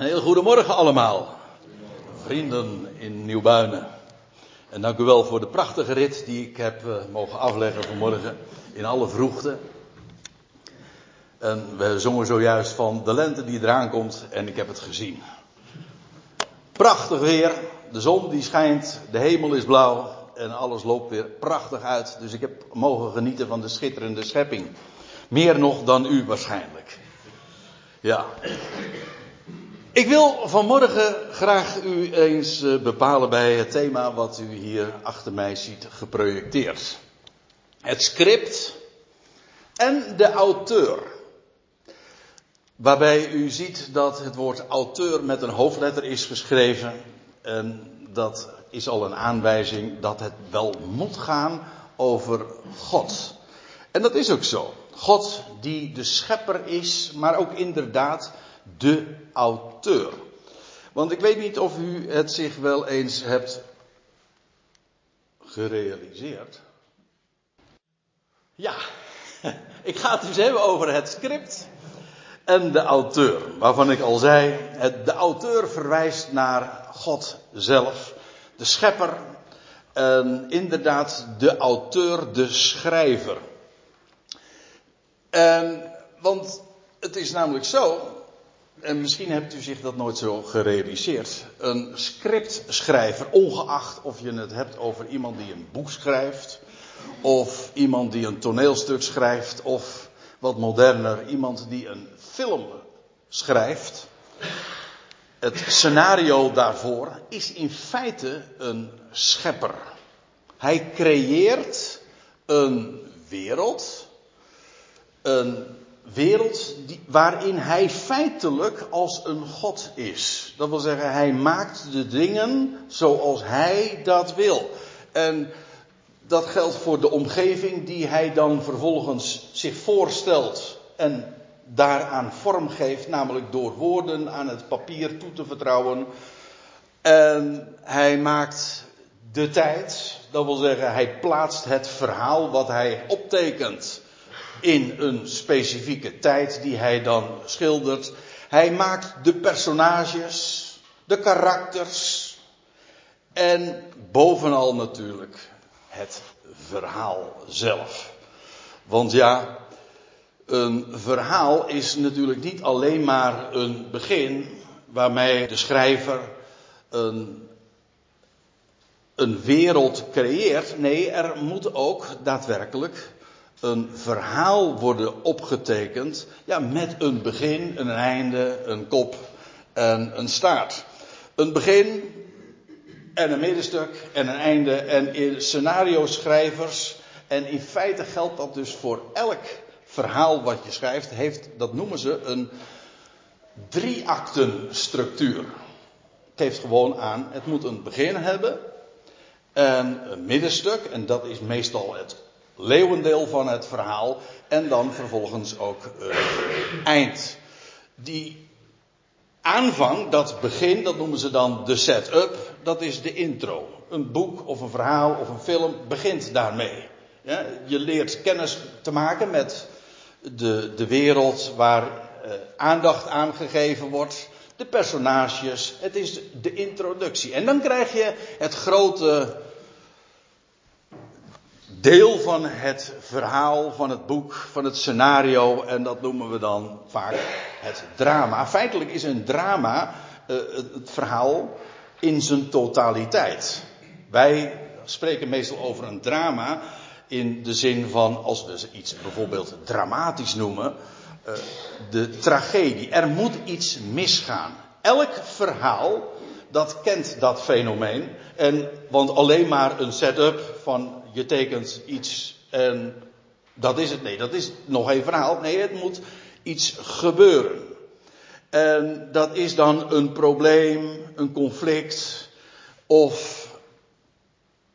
Een heel goedemorgen allemaal, vrienden in Nieuwbuinen. En dank u wel voor de prachtige rit die ik heb uh, mogen afleggen vanmorgen in alle vroegte. En we zongen zojuist van de lente die eraan komt en ik heb het gezien. Prachtig weer, de zon die schijnt, de hemel is blauw en alles loopt weer prachtig uit. Dus ik heb mogen genieten van de schitterende schepping. Meer nog dan u waarschijnlijk. Ja. Ik wil vanmorgen graag u eens eh, bepalen bij het thema wat u hier achter mij ziet geprojecteerd. Het script en de auteur. Waarbij u ziet dat het woord auteur met een hoofdletter is geschreven. En dat is al een aanwijzing dat het wel moet gaan over God. En dat is ook zo. God die de schepper is, maar ook inderdaad de auteur. Want ik weet niet of u het zich wel eens hebt gerealiseerd. Ja, ik ga het dus hebben over het script en de auteur. Waarvan ik al zei, de auteur verwijst naar God zelf, de schepper. Inderdaad, de auteur, de schrijver. En, want het is namelijk zo, en misschien hebt u zich dat nooit zo gerealiseerd. Een scriptschrijver, ongeacht of je het hebt over iemand die een boek schrijft, of iemand die een toneelstuk schrijft, of wat moderner, iemand die een film schrijft. Het scenario daarvoor is in feite een schepper. Hij creëert een wereld, een wereld die, waarin hij feitelijk als een God is. Dat wil zeggen, hij maakt de dingen zoals hij dat wil. En dat geldt voor de omgeving die hij dan vervolgens zich voorstelt en daaraan vorm geeft, namelijk door woorden aan het papier toe te vertrouwen. En hij maakt de tijd, dat wil zeggen, hij plaatst het verhaal wat hij optekent in een specifieke tijd die hij dan schildert. Hij maakt de personages, de karakters en bovenal natuurlijk het verhaal zelf. Want ja, een verhaal is natuurlijk niet alleen maar een begin waarmee de schrijver een, een wereld creëert. Nee, er moet ook daadwerkelijk een verhaal worden opgetekend. Ja, met een begin, een einde, een kop en een staart. Een begin en een middenstuk en een einde. En in scenario schrijvers. En in feite geldt dat dus voor elk verhaal wat je schrijft. Heeft, dat noemen ze een drie-akten structuur. Het geeft gewoon aan, het moet een begin hebben. En een middenstuk, en dat is meestal het leeuwendeel van het verhaal. En dan vervolgens ook uh, eind. Die aanvang, dat begin, dat noemen ze dan de set-up. Dat is de intro. Een boek of een verhaal of een film begint daarmee. Je leert kennis te maken met de, de wereld waar uh, aandacht aan gegeven wordt. De personages. Het is de introductie. En dan krijg je het grote deel van het verhaal, van het boek, van het scenario. En dat noemen we dan vaak het drama. Feitelijk is een drama uh, het verhaal in zijn totaliteit. Wij spreken meestal over een drama in de zin van, als we iets bijvoorbeeld dramatisch noemen, uh, de tragedie. Er moet iets misgaan. Elk verhaal, dat kent dat fenomeen. En, want alleen maar een setup van je tekent iets en dat is het. Nee, dat is nog geen verhaal. Nee, het moet iets gebeuren. En dat is dan een probleem, een conflict of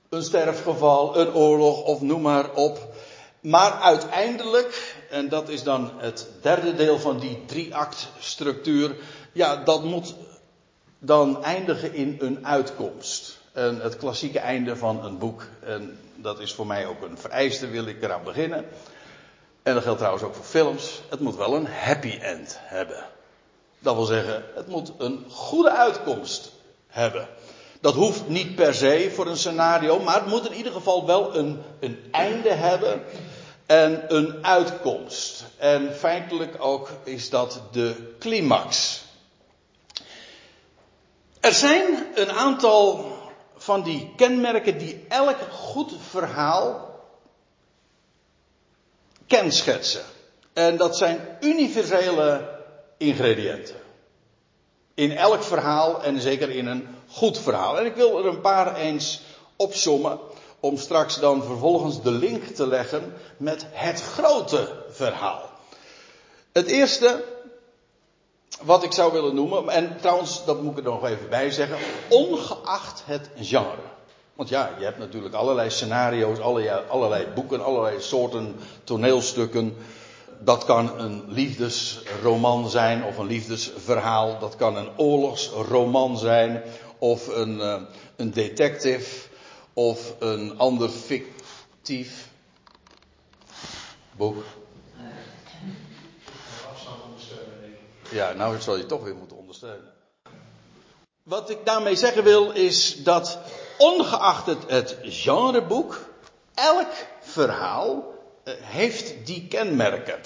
een sterfgeval, een oorlog of noem maar op. Maar uiteindelijk, en dat is dan het derde deel van die drie-act structuur, ja, dat moet dan eindigen in een uitkomst. Het klassieke einde van een boek. En dat is voor mij ook een vereiste, wil ik eraan beginnen. En dat geldt trouwens ook voor films. Het moet wel een happy end hebben. Dat wil zeggen, het moet een goede uitkomst hebben. Dat hoeft niet per se voor een scenario, maar het moet in ieder geval wel een, een einde hebben en een uitkomst. En feitelijk ook is dat de climax. Er zijn een aantal van die kenmerken die elk goed verhaal kenschetsen. En dat zijn universele ingrediënten. In elk verhaal en zeker in een goed verhaal. En ik wil er een paar eens opsommen om straks dan vervolgens de link te leggen met het grote verhaal. Het eerste wat ik zou willen noemen, en trouwens, dat moet ik er nog even bij zeggen, ongeacht het genre. Want ja, je hebt natuurlijk allerlei scenario's, allerlei, allerlei boeken, allerlei soorten toneelstukken. Dat kan een liefdesroman zijn of een liefdesverhaal. Dat kan een oorlogsroman zijn of een, uh, een detective of een ander fictief boek. Ja, nou zal je toch weer moeten ondersteunen. Wat ik daarmee zeggen wil is dat ongeacht het, het genreboek, elk verhaal uh, heeft die kenmerken.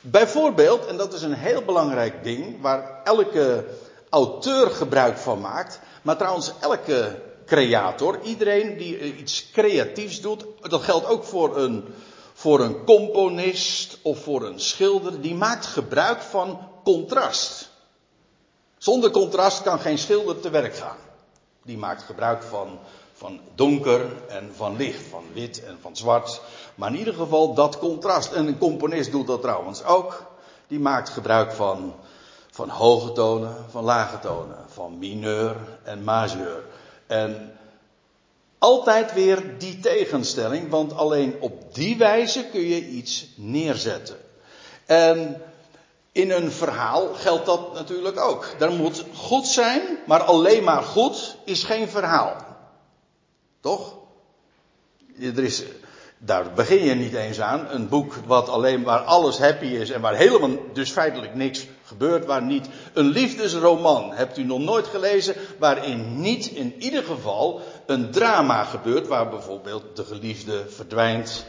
Bijvoorbeeld, en dat is een heel belangrijk ding, waar elke auteur gebruik van maakt, maar trouwens elke creator, iedereen die iets creatiefs doet, dat geldt ook voor een, voor een componist of voor een schilder, die maakt gebruik van contrast. Zonder contrast kan geen schilder te werk gaan. Die maakt gebruik van, van donker en van licht, van wit en van zwart. Maar in ieder geval dat contrast. En een componist doet dat trouwens ook. Die maakt gebruik van, van hoge tonen, van lage tonen, van mineur en majeur. En altijd weer die tegenstelling, want alleen op die wijze kun je iets neerzetten. En in een verhaal geldt dat natuurlijk ook. Er moet goed zijn, maar alleen maar goed is geen verhaal. Toch? Er is, daar begin je niet eens aan. Een boek wat alleen waar alles happy is en waar helemaal dus feitelijk niks gebeurt, waar niet een liefdesroman hebt u nog nooit gelezen, waarin niet in ieder geval een drama gebeurt, waar bijvoorbeeld de geliefde verdwijnt,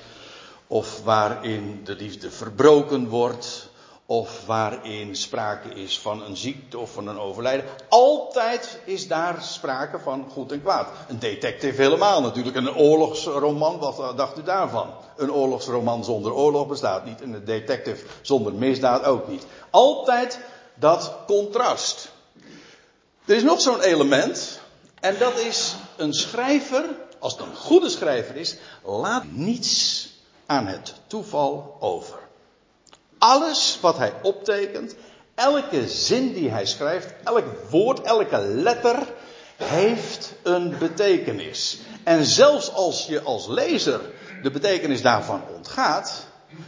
of waarin de liefde verbroken wordt, of waarin sprake is van een ziekte of van een overlijden. Altijd is daar sprake van goed en kwaad. Een detective helemaal natuurlijk. Een oorlogsroman, wat dacht u daarvan? Een oorlogsroman zonder oorlog bestaat niet. En een detective zonder misdaad ook niet. Altijd dat contrast. Er is nog zo'n element. En dat is een schrijver, als het een goede schrijver is, laat niets aan het toeval over. Alles wat hij optekent, elke zin die hij schrijft, elk woord, elke letter heeft een betekenis. En zelfs als je als lezer de betekenis daarvan ontgaat,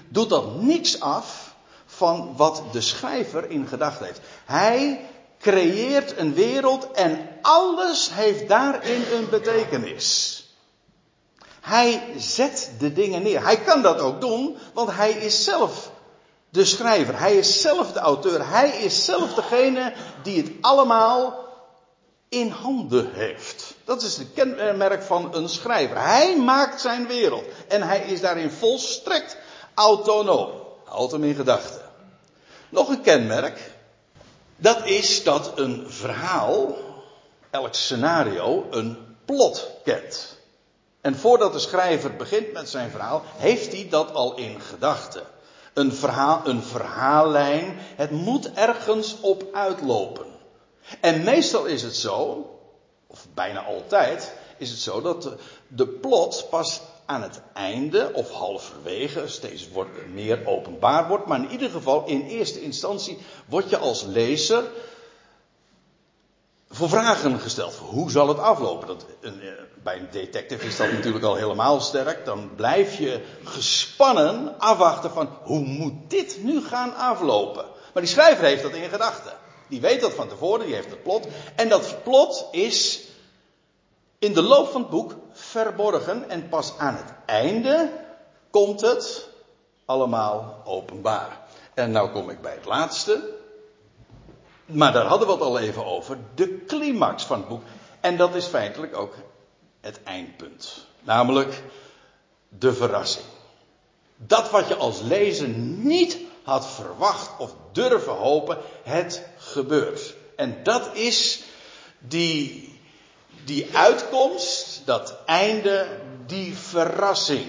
doet dat niks af van wat de schrijver in gedachten heeft. Hij creëert een wereld en alles heeft daarin een betekenis. Hij zet de dingen neer. Hij kan dat ook doen, want hij is zelf de schrijver. Hij is zelf de auteur. Hij is zelf degene die het allemaal in handen heeft. Dat is het kenmerk van een schrijver. Hij maakt zijn wereld. En hij is daarin volstrekt autonoom. Houd hem in gedachten. Nog een kenmerk. Dat is dat een verhaal, elk scenario, een plot kent. En voordat de schrijver begint met zijn verhaal, heeft hij dat al in gedachten een, verhaal, een verhaallijn. Het moet ergens op uitlopen. En meestal is het zo, of bijna altijd, is het zo dat de, plot pas aan het einde of halverwege steeds wordt, meer openbaar wordt. Maar in ieder geval in eerste instantie word je als lezer voor vragen gesteld. Hoe zal het aflopen? Dat, een, eh, bij een detective is dat natuurlijk al helemaal sterk. Dan blijf je gespannen afwachten van hoe moet dit nu gaan aflopen? Maar die schrijver heeft dat in gedachten. Die weet dat van tevoren, die heeft het plot. En dat plot is in de loop van het boek verborgen. En pas aan het einde komt het allemaal openbaar. En nou kom ik bij het laatste. Maar daar hadden we het al even over. De climax van het boek. En dat is feitelijk ook het eindpunt. Namelijk de verrassing. Dat wat je als lezer niet had verwacht of durven hopen, het gebeurt. En dat is die, die uitkomst, dat einde, die verrassing.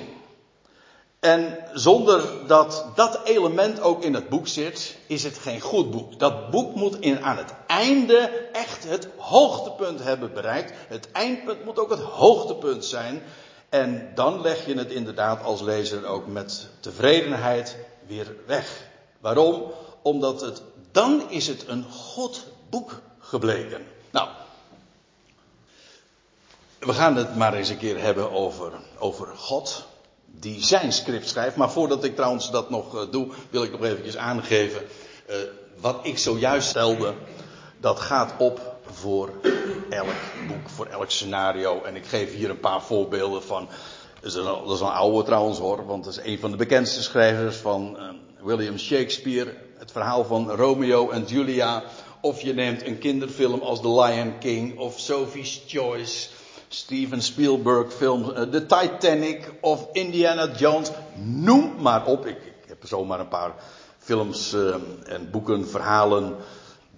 En zonder dat dat element ook in het boek zit, is het geen goed boek. Dat boek moet in, aan het einde echt het hoogtepunt hebben bereikt. Het eindpunt moet ook het hoogtepunt zijn. En dan leg je het inderdaad als lezer ook met tevredenheid weer weg. Waarom? Omdat het, dan is het een goed boek gebleken. Nou, we gaan het maar eens een keer hebben over, over God die zijn script schrijft. Maar voordat ik trouwens dat nog eh, doe, wil ik nog eventjes aangeven. Uh, wat ik zojuist stelde, dat gaat op voor elk boek, voor elk scenario. En ik geef hier een paar voorbeelden van. Dat is een, is een oude trouwens hoor, want dat is een van de bekendste schrijvers van uh, William Shakespeare. Het verhaal van Romeo en Julia. Of je neemt een kinderfilm als The Lion King of Sophie's Choice. Steven Spielberg film, uh, The Titanic of Indiana Jones. Noem maar op. Ik, heb zomaar een paar films uh, en boeken, verhalen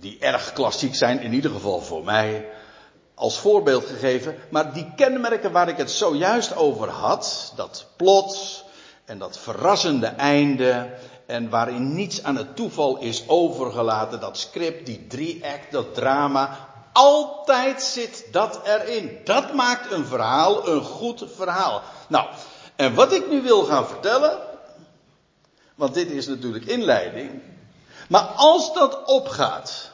die erg klassiek zijn, in ieder geval voor mij, als voorbeeld gegeven. Maar die kenmerken waar ik het zojuist over had, dat plot en dat verrassende einde en waarin niets aan het toeval is overgelaten, dat script, die drie-act, dat drama, altijd zit dat erin. Dat maakt een verhaal een goed verhaal. Nou, en wat ik nu wil gaan vertellen, want dit is natuurlijk inleiding, maar als dat opgaat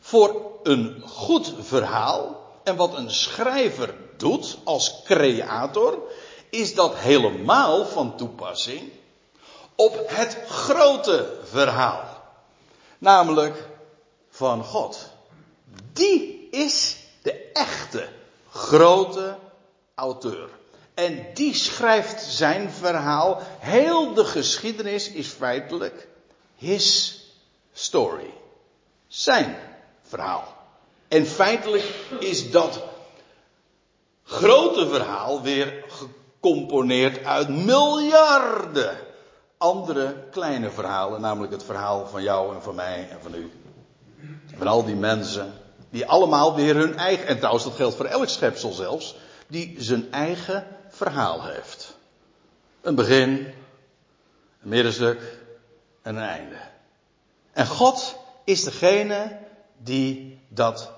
voor een goed verhaal, en wat een schrijver doet als creator, is dat helemaal van toepassing op het grote verhaal. Namelijk van God. Die is de echte grote auteur. En die schrijft zijn verhaal. Heel de geschiedenis is feitelijk his story. Zijn verhaal. En feitelijk is dat grote verhaal weer gecomponeerd uit miljarden andere kleine verhalen. Namelijk het verhaal van jou en van mij en van u. Van al die mensen. Die allemaal weer hun eigen, en trouwens dat geldt voor elk schepsel zelfs, die zijn eigen verhaal heeft. Een begin, een middenstuk en een einde. En God is degene die dat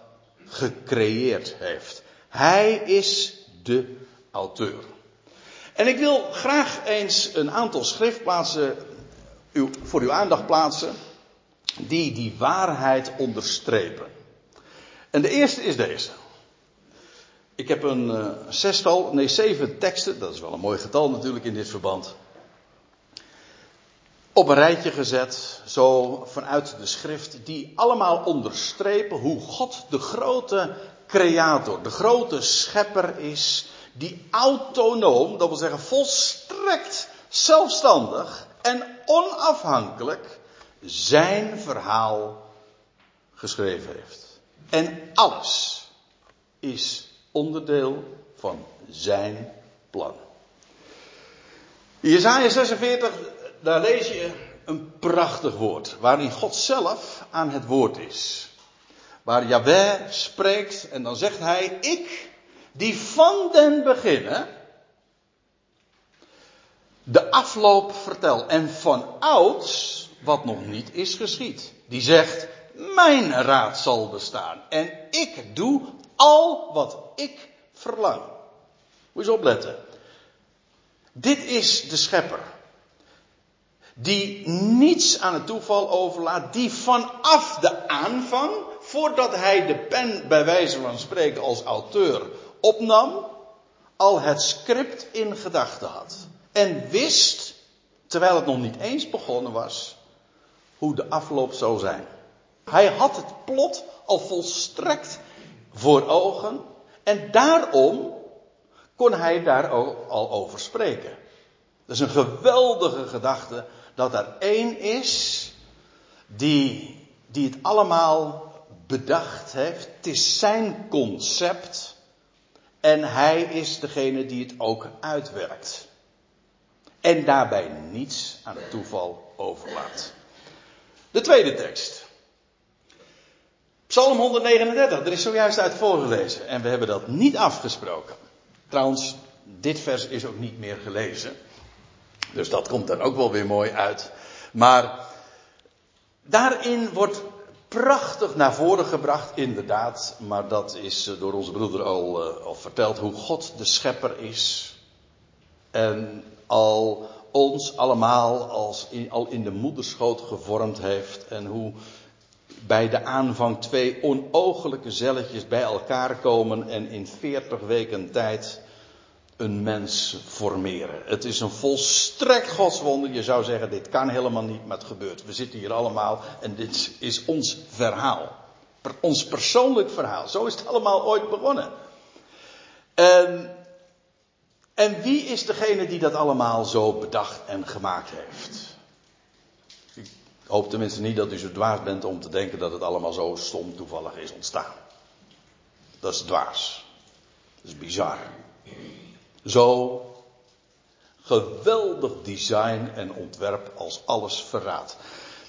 gecreëerd heeft. Hij is de auteur. En ik wil graag eens een aantal schriftplaatsen voor uw aandacht plaatsen die die waarheid onderstrepen. En de eerste is deze. Ik heb een uh, zestal, nee zeven teksten, dat is wel een mooi getal natuurlijk in dit verband, op een rijtje gezet, zo vanuit de schrift, die allemaal onderstrepen hoe God de grote creator, de grote schepper is, die autonoom, dat wil zeggen volstrekt zelfstandig en onafhankelijk zijn verhaal geschreven heeft. En alles is onderdeel van zijn plan. Jesaja 46, daar lees je een prachtig woord, waarin God zelf aan het woord is. Waar Yahweh spreekt en dan zegt hij, ik die van den beginnen de afloop vertel en van ouds wat nog niet is geschied. Die zegt, mijn raad zal bestaan. En ik doe al wat ik verlang. Moet je eens opletten. Dit is de schepper. Die niets aan het toeval overlaat. Die vanaf de aanvang, voordat hij de pen bij wijze van spreken als auteur opnam, al het script in gedachten had. En wist, terwijl het nog niet eens begonnen was, hoe de afloop zou zijn. Hij had het plot al volstrekt voor ogen. En daarom kon hij daar al over spreken. Dat is een geweldige gedachte dat er één is die die het allemaal bedacht heeft. Het is zijn concept. En hij is degene die het ook uitwerkt. En daarbij niets aan het toeval overlaat. De tweede tekst. Psalm 139, er is zojuist uit voorgelezen. En we hebben dat niet afgesproken. Trouwens, dit vers is ook niet meer gelezen. Dus dat komt dan ook wel weer mooi uit. Maar daarin wordt prachtig naar voren gebracht, inderdaad. Maar dat is door onze broeder al, uh, al verteld hoe God de schepper is. En al ons allemaal als al in de moederschoot gevormd heeft. En hoe bij de aanvang twee onogelijke zelletjes bij elkaar komen en in veertig weken tijd een mens formeren. Het is een volstrekt godswonder. Je zou zeggen, dit kan helemaal niet, maar het gebeurt. We zitten hier allemaal en dit is ons verhaal. Ons persoonlijk verhaal. Zo is het allemaal ooit begonnen. En, en wie is degene die dat allemaal zo bedacht en gemaakt heeft? Hoop tenminste niet dat u zo dwaas bent om te denken dat het allemaal zo stom toevallig is ontstaan. Dat is dwaas. Dat is bizar. Zo geweldig design en ontwerp als alles verraadt.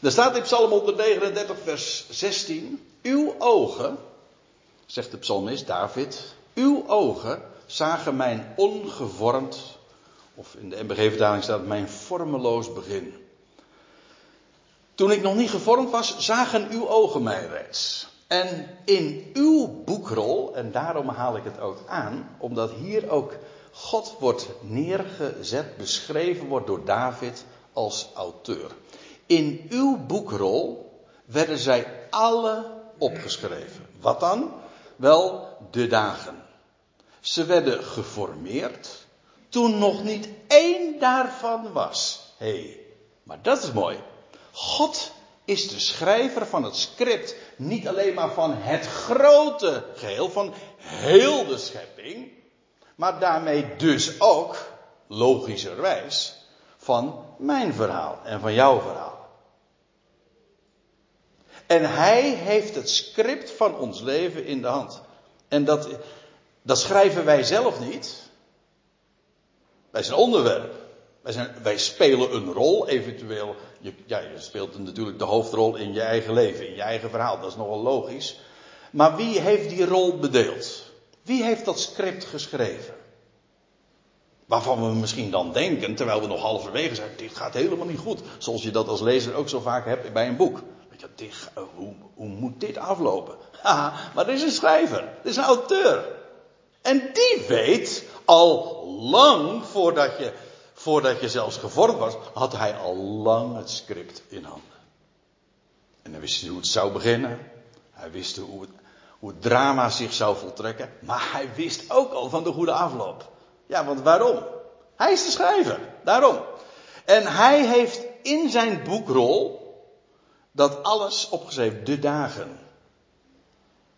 Er staat in Psalm 139, vers 16: Uw ogen, zegt de psalmist David, uw ogen zagen mijn ongevormd, of in de MBG-vertaling staat mijn vormeloos begin. Toen ik nog niet gevormd was, zagen uw ogen mij reeds. En in uw boekrol, en daarom haal ik het ook aan, omdat hier ook God wordt neergezet, beschreven wordt door David als auteur. In uw boekrol werden zij alle opgeschreven. Wat dan? Wel, de dagen. Ze werden geformeerd toen nog niet één daarvan was. Hé, hey, maar dat is mooi. God is de schrijver van het script. Niet alleen maar van het grote geheel, van heel de schepping. Maar daarmee dus ook, logischerwijs, van mijn verhaal en van jouw verhaal. En hij heeft het script van ons leven in de hand. En dat, dat schrijven wij zelf niet. Wij zijn onderwerp. Wij, zijn, wij spelen een rol, eventueel. Je, ja, je speelt natuurlijk de hoofdrol in je eigen leven, in je eigen verhaal. Dat is nogal logisch. Maar wie heeft die rol bedeeld? Wie heeft dat script geschreven? Waarvan we misschien dan denken, terwijl we nog halverwege zijn, dit gaat helemaal niet goed. Zoals je dat als lezer ook zo vaak hebt bij een boek. Weet je, dit, hoe, hoe moet dit aflopen? Maar er is een schrijver, er is een auteur. En die weet al lang voordat je, voordat je zelfs gevormd was, had hij al lang het script in handen. En dan wist hij hoe het zou beginnen. Hij wist hoe het, hoe het drama zich zou voltrekken. Maar hij wist ook al van de goede afloop. Ja, want waarom? Hij is de schrijver. Daarom. En hij heeft in zijn boekrol dat alles opgeschreven. De dagen.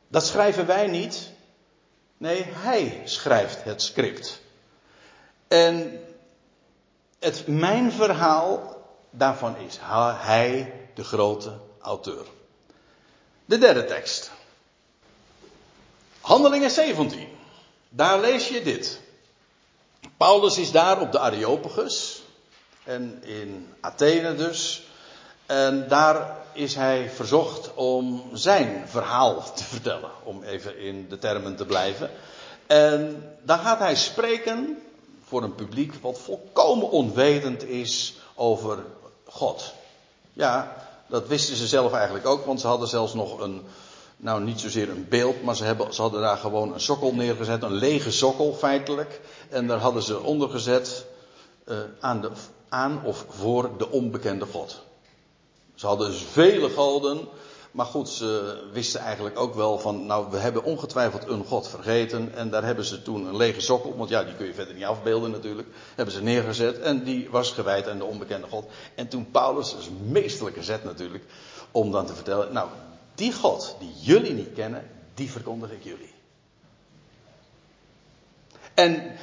Dat schrijven wij niet. Nee, hij schrijft het script. En het, mijn verhaal daarvan is hij de grote auteur. De derde tekst. Handelingen 17. Daar lees je dit. Paulus is daar op de Areopagus. En in Athene dus. En daar is hij verzocht om zijn verhaal te vertellen. Om even in de termen te blijven. En daar gaat hij spreken voor een publiek wat volkomen onwetend is over God. Ja, dat wisten ze zelf eigenlijk ook, want ze hadden zelfs nog een, nou niet zozeer een beeld, maar ze, hebben, ze hadden daar gewoon een sokkel neergezet, een lege sokkel feitelijk. En daar hadden ze onder gezet uh, aan, de, aan of voor de onbekende God. Ze hadden dus vele goden, maar goed, ze wisten eigenlijk ook wel van, nou, we hebben ongetwijfeld een God vergeten. En daar hebben ze toen een lege sokkel, want ja, die kun je verder niet afbeelden natuurlijk. Hebben ze neergezet en die was gewijd aan de onbekende God. En toen Paulus, dat is een zet natuurlijk, om dan te vertellen, nou, die God die jullie niet kennen, die verkondig ik jullie. En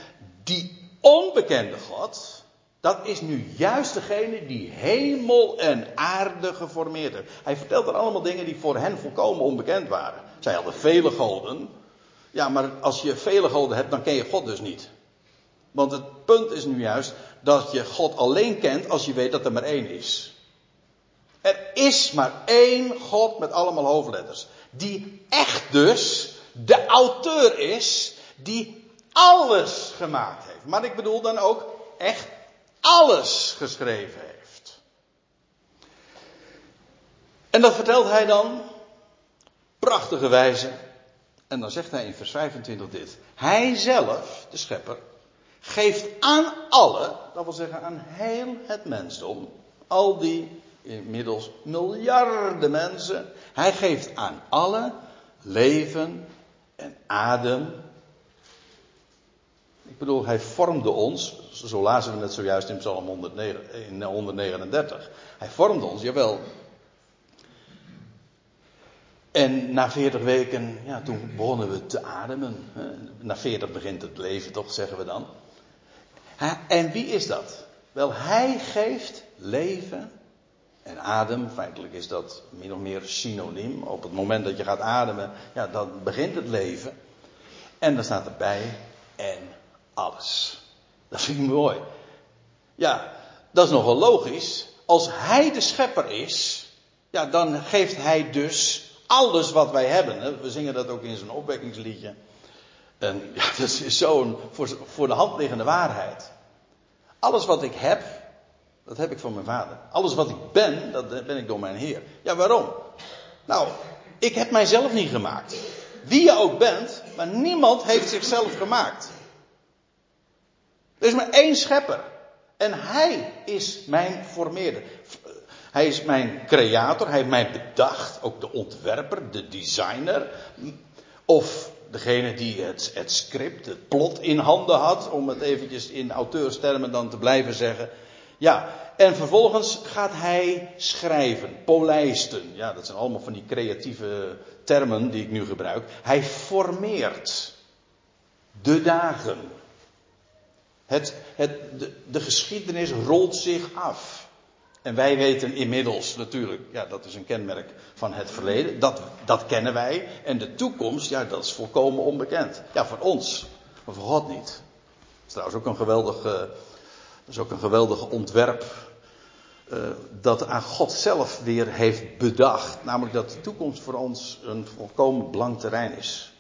die onbekende God, Dat is nu juist degene die hemel en aarde geformeerd heeft. Hij vertelt er allemaal dingen die voor hen volkomen onbekend waren. Zij hadden vele goden. Ja, maar als je vele goden hebt, dan ken je God dus niet. Want het punt is nu juist dat je God alleen kent als je weet dat er maar één is. Er is maar één God met allemaal hoofdletters. Die echt dus de auteur is die alles gemaakt heeft. Maar ik bedoel dan ook echt alles geschreven heeft. En dat vertelt hij dan prachtige wijze. En dan zegt hij in vers 25 dit. Hij zelf, de schepper, geeft aan alle, dat wil zeggen aan heel het mensdom, al die inmiddels miljarden mensen, hij geeft aan alle leven en adem. Ik bedoel, hij vormde ons, zo lazen we het zojuist in Psalm 139. Hij vormde ons, jawel. En na 40 weken, ja, toen begonnen we te ademen. Na 40 begint het leven, toch, zeggen we dan. En wie is dat? Wel, hij geeft leven en adem. Feitelijk is dat min of meer synoniem. Op het moment dat je gaat ademen, ja, dan begint het leven. En dan staat erbij en alles. Dat vind ik mooi. Ja, dat is nogal logisch. Als hij de schepper is, ja, dan geeft hij dus alles wat wij hebben. We zingen dat ook in zijn opwekkingsliedje. En ja, dat is zo'n voor, voor de hand liggende waarheid. Alles wat ik heb, dat heb ik van mijn vader. Alles wat ik ben, dat ben ik door mijn Heer. Ja, waarom? Nou, ik heb mijzelf niet gemaakt. Wie je ook bent, maar niemand heeft zichzelf gemaakt. Er is maar één schepper. En hij is mijn formeerder. Hij is mijn creator, hij heeft mij bedacht, ook de ontwerper, de designer. Of degene die het, het script, het plot in handen had, om het eventjes in auteurstermen dan te blijven zeggen. Ja, en vervolgens gaat hij schrijven, polijsten. Ja, dat zijn allemaal van die creatieve termen die ik nu gebruik. Hij formeert de dagen. Het, het, de, de geschiedenis rolt zich af. En wij weten inmiddels natuurlijk, ja, dat is een kenmerk van het verleden. Dat, dat kennen wij. En de toekomst, ja, dat is volkomen onbekend. Ja, voor ons, maar voor God niet. Dat is trouwens ook een geweldig, dat is ook een geweldig ontwerp. Uh, dat aan God zelf weer heeft bedacht. Namelijk dat de toekomst voor ons een volkomen blank terrein is.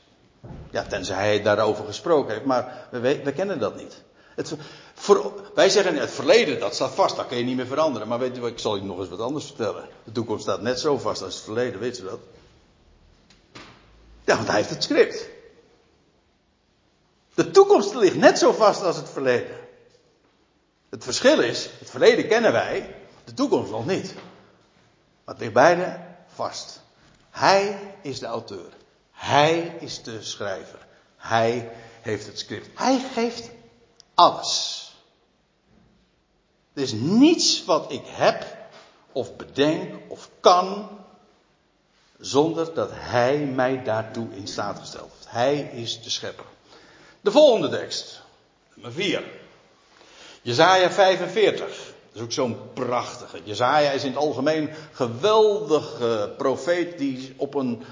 Ja, tenzij hij daarover gesproken heeft, maar we, we kennen dat niet. Het, voor, wij zeggen het verleden, dat staat vast, dat kun je niet meer veranderen. Maar weet je, ik zal je nog eens wat anders vertellen. De toekomst staat net zo vast als het verleden, weet je dat? Ja, want hij heeft het script. De toekomst ligt net zo vast als het verleden. Het verschil is, het verleden kennen wij, de toekomst nog niet. Maar het ligt beide vast. Hij is de auteur. Hij is de schrijver. Hij heeft het script. Hij geeft alles. Er is niets wat ik heb, of bedenk, of kan, zonder dat Hij mij daartoe in staat gesteld heeft. Hij is de schepper. De volgende tekst, nummer 4. Jezaja 45. Dat is ook zo'n prachtige. Jezaja is in het algemeen geweldige profeet die op een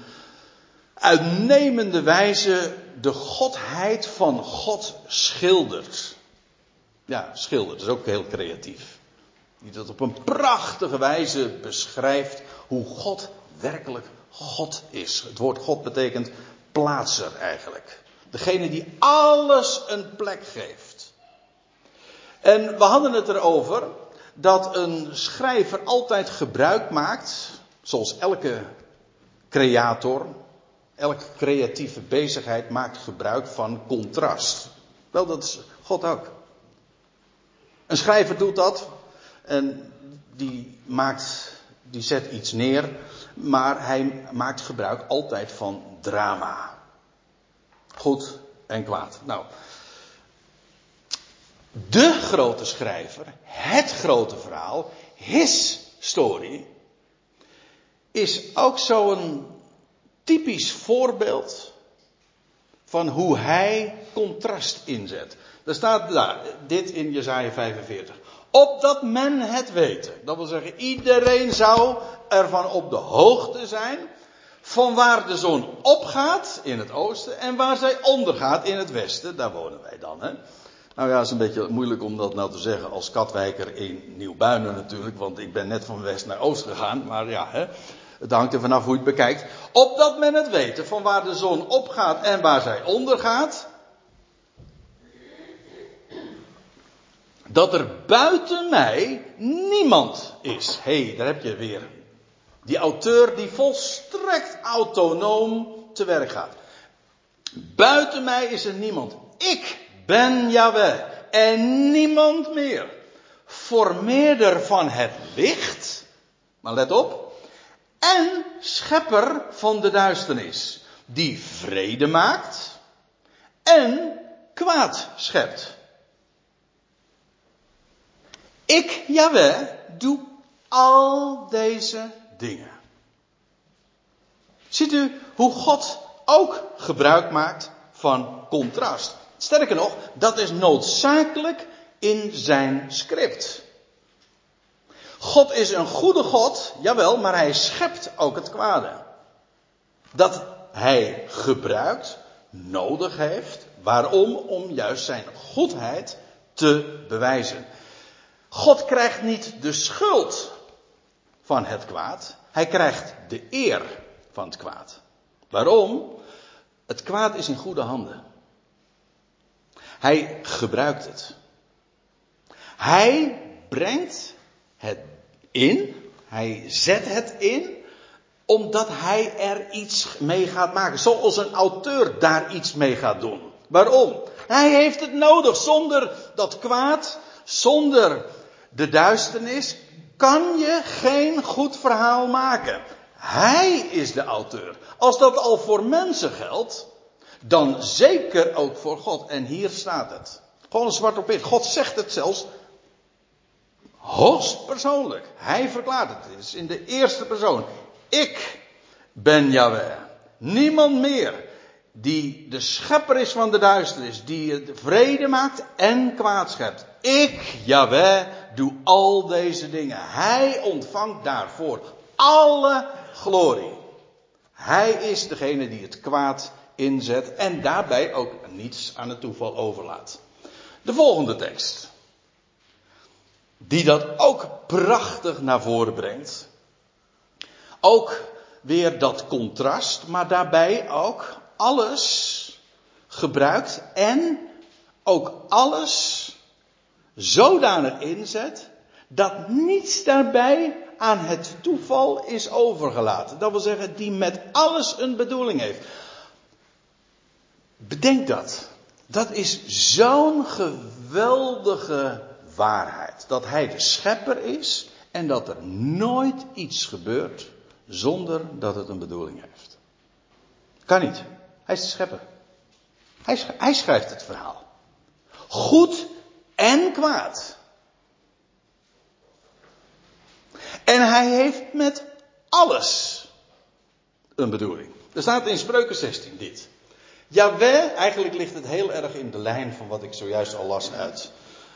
uitnemende wijze de godheid van God schildert. Ja, schilder, dat is ook heel creatief. Die dat op een prachtige wijze beschrijft hoe God werkelijk God is. Het woord God betekent plaatser eigenlijk. Degene die alles een plek geeft. En we hadden het erover dat een schrijver altijd gebruik maakt, zoals elke creator, elke creatieve bezigheid maakt gebruik van contrast. Wel, dat is God ook. Een schrijver doet dat en die maakt, die zet iets neer, maar hij maakt gebruik altijd van drama. Goed en kwaad. Nou, de grote schrijver, het grote verhaal, his story, is ook zo'n typisch voorbeeld van hoe hij contrast inzet. Er staat daar, dit in Jezaja 45. Opdat men het weten. Dat wil zeggen, iedereen zou ervan op de hoogte zijn. Van waar de zon opgaat in het oosten en waar zij ondergaat in het westen. Daar wonen wij dan. Hè? Nou ja, het is een beetje moeilijk om dat nou te zeggen als katwijker in Nieuwbuinen natuurlijk. Want ik ben net van west naar oost gegaan. Maar ja, hè, het hangt er vanaf hoe je het bekijkt. Opdat men het weten van waar de zon opgaat en waar zij ondergaat. Dat er buiten mij niemand is. Hé, hey, daar heb je weer. Die auteur die volstrekt autonoom te werk gaat. Buiten mij is er niemand. Ik ben Yahweh en niemand meer. Formeerder van het licht. Maar let op. En schepper van de duisternis. Die vrede maakt. En kwaad schept. Ik, Yahweh, doe al deze dingen. Ziet u hoe God ook gebruik maakt van contrast? Sterker nog, dat is noodzakelijk in zijn script. God is een goede God, jawel, maar hij schept ook het kwade. Dat hij gebruikt, nodig heeft. Waarom? Om juist zijn goedheid te bewijzen. God krijgt niet de schuld van het kwaad. Hij krijgt de eer van het kwaad. Waarom? Het kwaad is in goede handen. Hij gebruikt het. Hij brengt het in. Hij zet het in. Omdat hij er iets mee gaat maken. Zoals een auteur daar iets mee gaat doen. Waarom? Hij heeft het nodig. Zonder dat kwaad, zonder de duisternis, kan je geen goed verhaal maken. Hij is de auteur. Als dat al voor mensen geldt, dan zeker ook voor God. En hier staat het. Gewoon zwart op wit. God zegt het zelfs hoogst persoonlijk. Hij verklaart het. Het is in de eerste persoon. Ik ben Yahweh. Niemand meer die de schepper is van de duisternis, die het vrede maakt en kwaad schept. Ik, Yahweh, doe al deze dingen. Hij ontvangt daarvoor alle glorie. Hij is degene die het kwaad inzet en daarbij ook niets aan het toeval overlaat. De volgende tekst. Die dat ook prachtig naar voren brengt. Ook weer dat contrast, maar daarbij ook alles gebruikt en ook alles zodanig inzet dat niets daarbij aan het toeval is overgelaten. Dat wil zeggen, die met alles een bedoeling heeft. Bedenk dat. Dat is zo'n geweldige waarheid. Dat hij de schepper is en dat er nooit iets gebeurt zonder dat het een bedoeling heeft. Kan niet. Hij is de schepper. Hij, hij schrijft het verhaal. Goed en kwaad. En hij heeft met alles een bedoeling. Er staat in Spreuken 16 dit. Jawel, eigenlijk ligt het heel erg in de lijn van wat ik zojuist al las uit,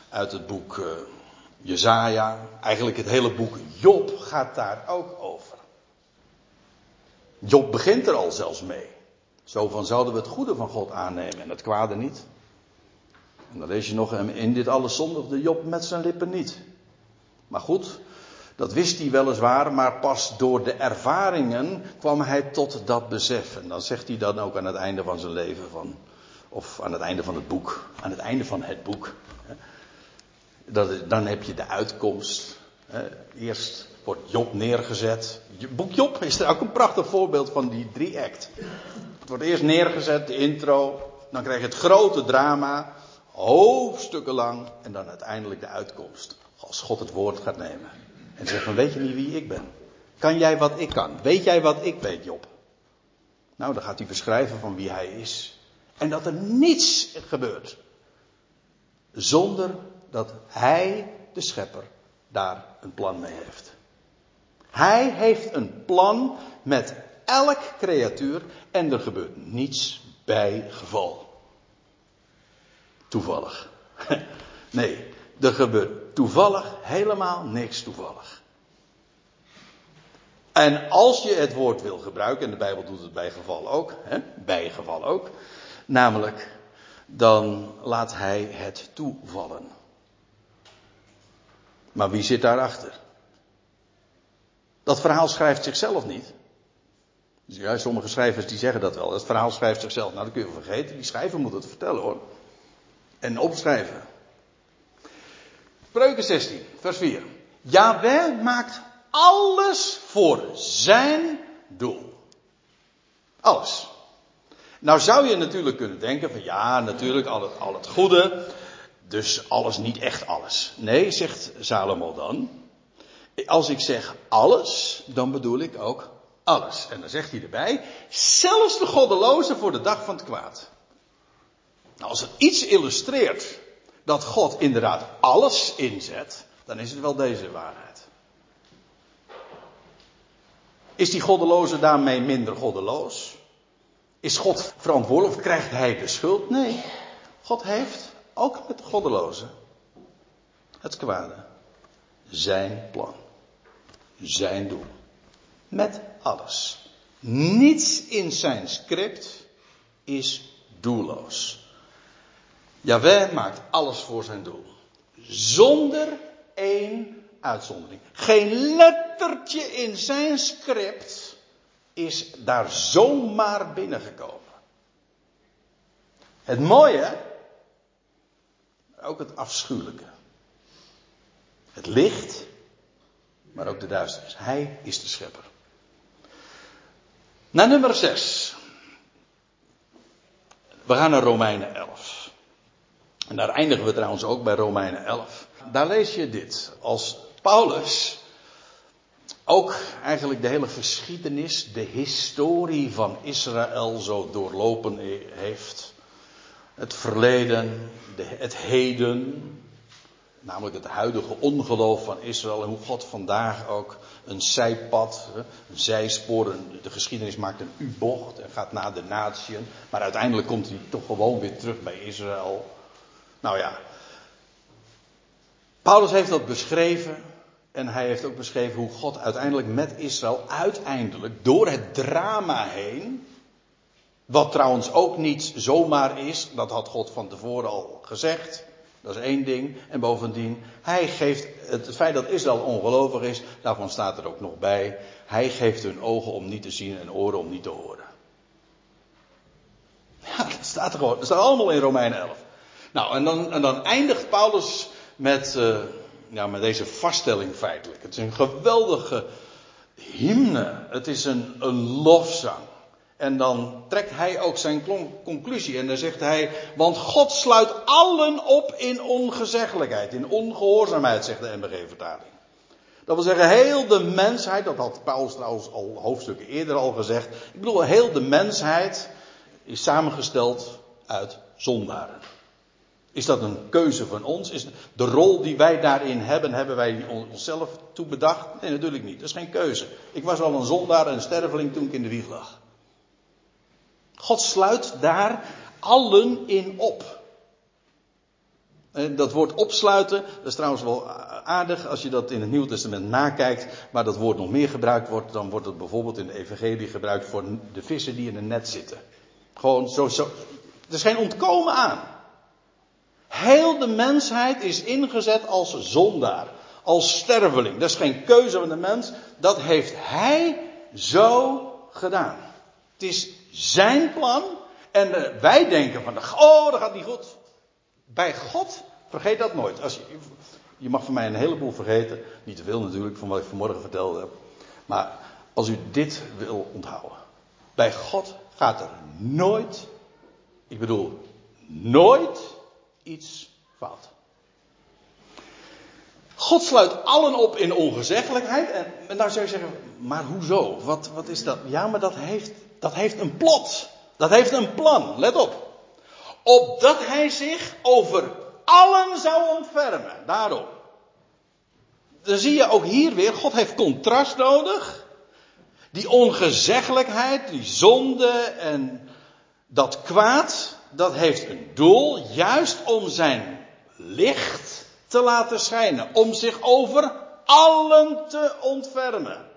uit het boek uh, Jezaja. Eigenlijk het hele boek Job gaat daar ook over. Job begint er al zelfs mee. Zo van zouden we het goede van God aannemen en het kwade niet. En dan lees je nog, in dit alles zondigde Job met zijn lippen niet. Maar goed, dat wist hij weliswaar, maar pas door de ervaringen kwam hij tot dat besef. En dan zegt hij dan ook aan het einde van zijn leven van, of aan het einde van het boek, aan het einde van het boek. Dat, dan heb je de uitkomst. Eerst wordt Job neergezet. Boek Job is er ook een prachtig voorbeeld van die drie act. Het wordt eerst neergezet, de intro. Dan krijg je het grote drama, hoofdstukken lang. En dan uiteindelijk de uitkomst. Als God het woord gaat nemen. En zegt van weet je niet wie ik ben? Kan jij wat ik kan? Weet jij wat ik weet, Job? Nou, dan gaat hij beschrijven van wie hij is. En dat er niets gebeurt. Zonder dat hij, de schepper, daar een plan mee heeft. Hij heeft een plan met elk creatuur en er gebeurt niets bij geval. Toevallig. Nee, er gebeurt toevallig helemaal niks toevallig. En als je het woord wil gebruiken, en de Bijbel doet het bij geval ook, hè, bij geval ook, namelijk, dan laat hij het toevallen. Maar wie zit daarachter? Dat verhaal schrijft zichzelf niet. Dus ja, sommige schrijvers die zeggen dat wel. Het verhaal schrijft zichzelf. Nou, dat kun je vergeten. Die schrijver moet het vertellen hoor. En opschrijven. Spreuken 16, vers 4. Yahweh maakt alles voor zijn doel. Alles. Nou zou je natuurlijk kunnen denken van ja, natuurlijk al het, al het goede. Dus alles niet echt alles. Nee, zegt Salomo dan. Als ik zeg alles, dan bedoel ik ook alles. En dan zegt hij erbij, zelfs de goddeloze voor de dag van het kwaad. Nou, als het iets illustreert dat God inderdaad alles inzet, dan is het wel deze waarheid. Is die goddeloze daarmee minder goddeloos? Is God verantwoordelijk of krijgt hij de schuld? Nee. God heeft, ook met de goddeloze, het kwade, zijn plan. Zijn doel. Met alles. Niets in zijn script is doelloos. Jawel maakt alles voor zijn doel. Zonder één uitzondering. Geen lettertje in zijn script is daar zomaar binnengekomen. Het mooie, ook het afschuwelijke. Het licht, maar ook de duisternis. Hij is de schepper. Naar nummer 6. We gaan naar Romeinen 11. En daar eindigen we trouwens ook bij Romeinen 11. Daar lees je dit. Als Paulus ook eigenlijk de hele geschiedenis, de historie van Israël zo doorlopen heeft. Het verleden, de, het heden, namelijk het huidige ongeloof van Israël en hoe God vandaag ook een zijpad, een zijspoor, de geschiedenis maakt een U-bocht en gaat naar de natieën, maar uiteindelijk komt hij toch gewoon weer terug bij Israël. Nou ja, Paulus heeft dat beschreven en hij heeft ook beschreven hoe God uiteindelijk met Israël uiteindelijk door het drama heen, wat trouwens ook niet zomaar is, dat had God van tevoren al gezegd. Dat is één ding. En bovendien, hij geeft, het feit dat Israël ongelovig is, daarvan staat er ook nog bij. Hij geeft hun ogen om niet te zien en oren om niet te horen. Ja, dat staat er gewoon. Dat staat allemaal in Romeinen 11. Nou, en dan, en dan eindigt Paulus met, uh, ja, met deze vaststelling feitelijk. Het is een geweldige hymne. Het is een, een lofzang. En dan trekt hij ook zijn conclusie. En dan zegt hij, want God sluit allen op in ongezeggelijkheid, in ongehoorzaamheid, zegt de MBG-vertaling. Dat wil zeggen, heel de mensheid, dat had Paulus trouwens al hoofdstukken eerder al gezegd. Ik bedoel, heel de mensheid is samengesteld uit zondaren. Is dat een keuze van ons? Is de rol die wij daarin hebben, hebben wij onszelf toe bedacht? Nee, natuurlijk niet. Dat is geen keuze. Ik was al een zondaar en sterveling toen ik in de wieg lag. God sluit daar allen in op. En dat woord opsluiten, dat is trouwens wel aardig als je dat in het Nieuwe Testament nakijkt, maar dat woord nog meer gebruikt wordt, dan wordt het bijvoorbeeld in de Evangelie gebruikt voor de vissen die in een net zitten. Gewoon zo, zo. Er is geen ontkomen aan. Heel de mensheid is ingezet als zondaar, als sterveling. Dat is geen keuze van de mens, dat heeft hij zo gedaan. Het is zijn plan. En uh, wij denken van, oh, dat gaat niet goed. Bij God, vergeet dat nooit. Als je, je mag van mij een heleboel vergeten. Niet te veel natuurlijk, van wat ik vanmorgen verteld heb. Maar als u dit wil onthouden. Bij God gaat er nooit, ik bedoel, nooit iets fout. God sluit allen op in ongezeggelijkheid. En, en nou zou je zeggen, maar hoezo? Wat, wat is dat? Ja, maar dat heeft dat heeft een plot. Dat heeft een plan. Let op. Opdat hij zich over allen zou ontfermen. Daarom. Dan zie je ook hier weer, God heeft contrast nodig. Die ongezeggelijkheid, die zonde en dat kwaad, dat heeft een doel, juist om zijn licht te laten schijnen. Om zich over allen te ontfermen.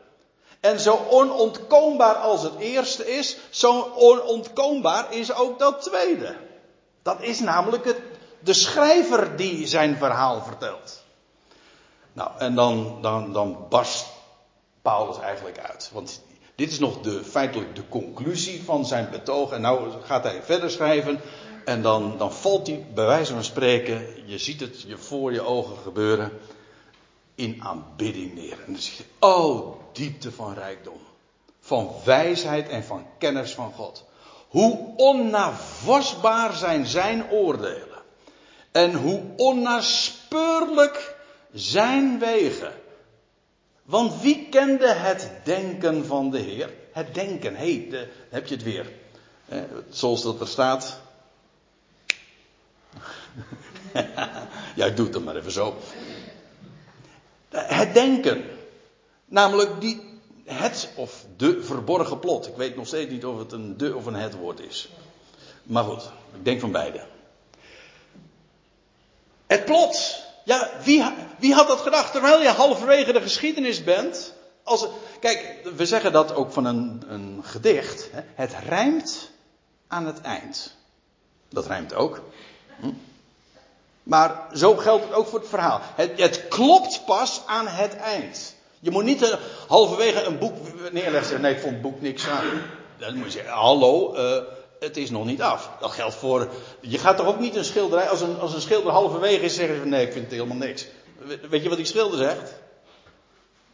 En zo onontkoombaar als het eerste is, zo onontkoombaar is ook dat tweede. Dat is namelijk het, de schrijver die zijn verhaal vertelt. Nou, en dan, dan, dan barst Paulus eigenlijk uit. Want dit is nog de, feitelijk de conclusie van zijn betoog. En nou gaat hij verder schrijven. En dan, dan valt hij, bij wijze van spreken, je ziet het je voor je ogen gebeuren, in aanbidding neer. En dan zeg je, oh, diepte van rijkdom. Van wijsheid en van kennis van God. Hoe onnavorsbaar zijn zijn oordelen. En hoe onnaspeurlijk zijn wegen. Want wie kende het denken van de Heer? Het denken, hé, hey, heb je het weer. Eh, zoals dat er staat. ja, ik doe het maar even zo. Het denken. Namelijk die, het of de verborgen plot. Ik weet nog steeds niet of het een de of een het woord is. Maar goed, ik denk van beide. Het plot. Ja, wie, wie had dat gedacht? Terwijl je halverwege de geschiedenis bent. Als, kijk, we zeggen dat ook van een, een gedicht. Hè? Het rijmt aan het eind. Dat rijmt ook. Hm? Maar zo geldt het ook voor het verhaal. Het, het klopt pas aan het eind. Je moet niet uh, halverwege een boek neerleggen en nee, ik vond het boek niks aan. Dan moet je zeggen, hallo, uh, het is nog niet af. Dat geldt voor, je gaat toch ook niet een schilderij, als een, als een schilder halverwege is, zeggen van nee, ik vind het helemaal niks. Weet je wat die schilder zegt?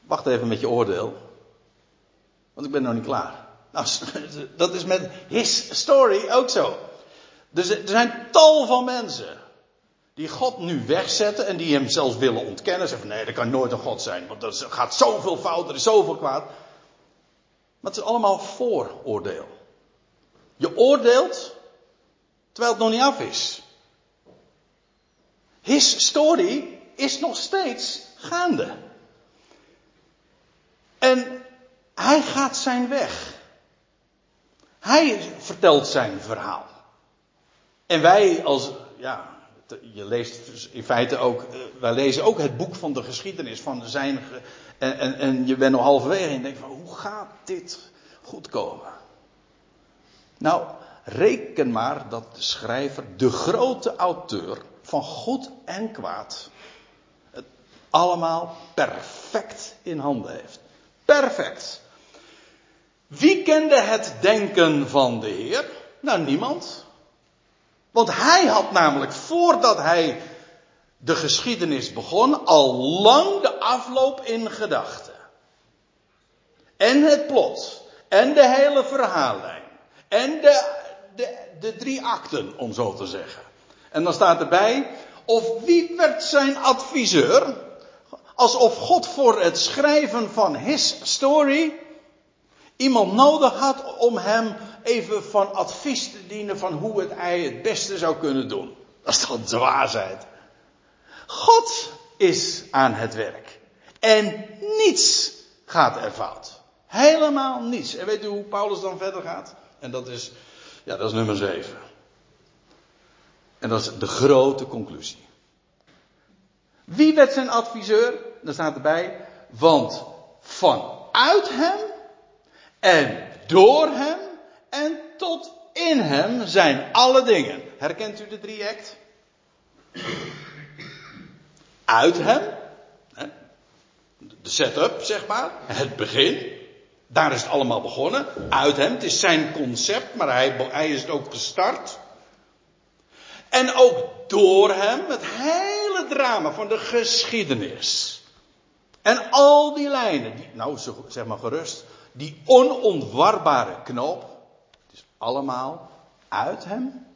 Wacht even met je oordeel. Want ik ben nog niet klaar. Nou, dat is met his story ook zo. Dus er zijn tal van mensen die God nu wegzetten en die hem zelfs willen ontkennen. Zeggen nee, dat kan nooit een God zijn, want er gaat zoveel fout, er is zoveel kwaad. Maar het is allemaal vooroordeel. Je oordeelt terwijl het nog niet af is. His story is nog steeds gaande. En hij gaat zijn weg. Hij vertelt zijn verhaal. En wij als, ja, je leest dus in feite ook, eh, wij lezen ook het boek van de geschiedenis van zijn, en, en, en je bent nog halverwege en je denkt van, hoe gaat dit goed komen? Nou, reken maar dat de schrijver, de grote auteur van goed en kwaad, het allemaal perfect in handen heeft. Perfect. Wie kende het denken van de Heer? Nou, niemand. Want hij had namelijk voordat hij de geschiedenis begon, al lang de afloop in gedachten. En het plot. En de hele verhaallijn. En de, de, de drie akten, om zo te zeggen. En dan staat erbij, of wie werd zijn adviseur? Alsof God voor het schrijven van his story iemand nodig had om hem even van advies te dienen van hoe het hij het beste zou kunnen doen. Dat is toch de waarheid. God is aan het werk. En niets gaat er fout. Helemaal niets. En weet u hoe Paulus dan verder gaat? En dat is, ja, dat is nummer 7. En dat is de grote conclusie. Wie werd zijn adviseur? Daar staat erbij, want vanuit hem en door hem en tot in hem zijn alle dingen. Herkent u de drie act? Uit hem, de setup zeg maar, het begin. Daar is het allemaal begonnen. Uit hem, het is zijn concept, maar hij, hij is het ook gestart. En ook door hem, het hele drama van de geschiedenis. En al die lijnen, die, nou zeg maar gerust, die onontwarbare knoop, allemaal uit hem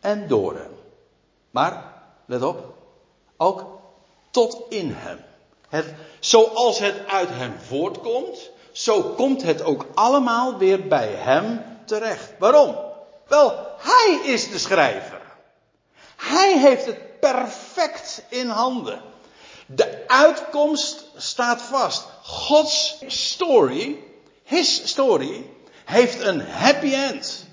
en door hem. Maar, let op, ook tot in hem. Het, zoals het uit hem voortkomt, zo komt het ook allemaal weer bij hem terecht. Waarom? Wel, hij is de schrijver. Hij heeft het perfect in handen. De uitkomst staat vast. Gods story his story heeft een happy end.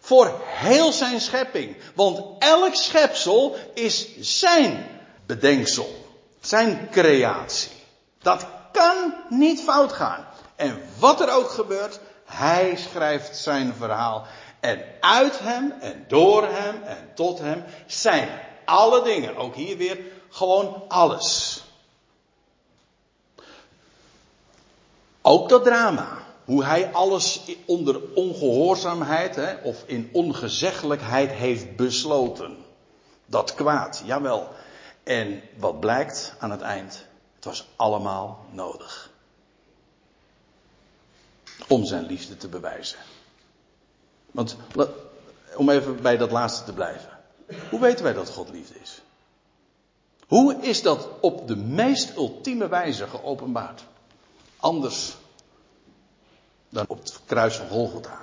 Voor heel zijn schepping. Want elk schepsel is zijn bedenksel, zijn creatie. Dat kan niet fout gaan. En wat er ook gebeurt, hij schrijft zijn verhaal. En uit hem en door hem en tot hem zijn alle dingen, ook hier weer, gewoon alles. Ook dat drama. Hoe hij alles onder ongehoorzaamheid hè, of in ongezeggelijkheid heeft besloten. Dat kwaad, jawel. En wat blijkt aan het eind? Het was allemaal nodig. Om zijn liefde te bewijzen. Want om even bij dat laatste te blijven. Hoe weten wij dat God liefde is? Hoe is dat op de meest ultieme wijze geopenbaard? Anders dan op het kruis van Golgotha.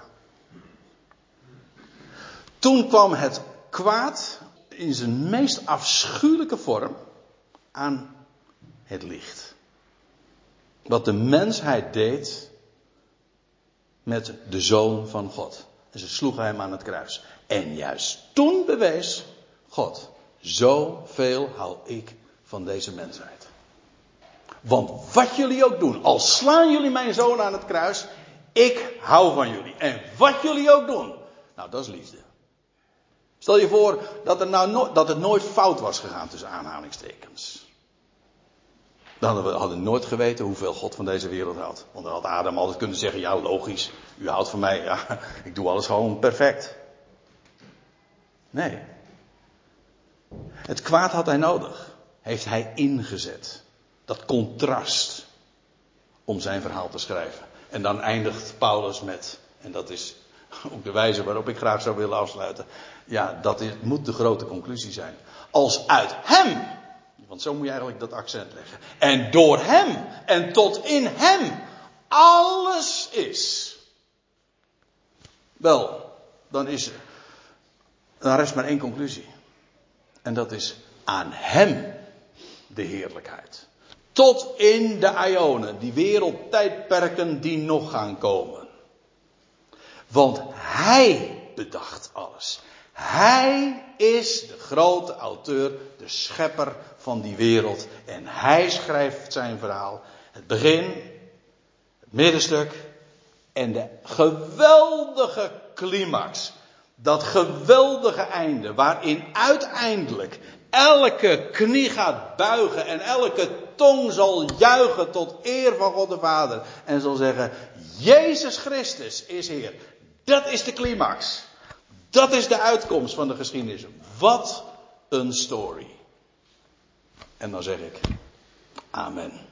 Toen kwam het kwaad in zijn meest afschuwelijke vorm aan het licht. Wat de mensheid deed met de zoon van God. En ze sloegen hem aan het kruis. En juist toen bewees God, zoveel hou ik van deze mensheid. Want wat jullie ook doen, al slaan jullie mijn zoon aan het kruis, ik hou van jullie. En wat jullie ook doen, nou dat is liefde. Stel je voor dat, er nou dat het nooit fout was gegaan tussen aanhalingstekens. Dan hadden we nooit geweten hoeveel God van deze wereld houdt. Want dan had Adam altijd kunnen zeggen, ja logisch, u houdt van mij, ja, ik doe alles gewoon perfect. Nee. Het kwaad had hij nodig. Heeft hij ingezet. Dat contrast. Om zijn verhaal te schrijven. En dan eindigt Paulus met, en dat is ook de wijze waarop ik graag zou willen afsluiten. Ja, dat is, moet de grote conclusie zijn. Als uit hem, want zo moet je eigenlijk dat accent leggen. En door hem en tot in hem alles is. Wel, dan is dan rest maar één conclusie. En dat is aan hem de heerlijkheid. Tot in de Ionen, die wereldtijdperken die nog gaan komen. Want hij bedacht alles. Hij is de grote auteur, de schepper van die wereld. En hij schrijft zijn verhaal. Het begin, het middenstuk en de geweldige climax. Dat geweldige einde waarin uiteindelijk elke knie gaat buigen en elke tong zal juichen tot eer van God de Vader. En zal zeggen, Jezus Christus is Heer. Dat is de climax. Dat is de uitkomst van de geschiedenis. Wat een story. En dan zeg ik, amen.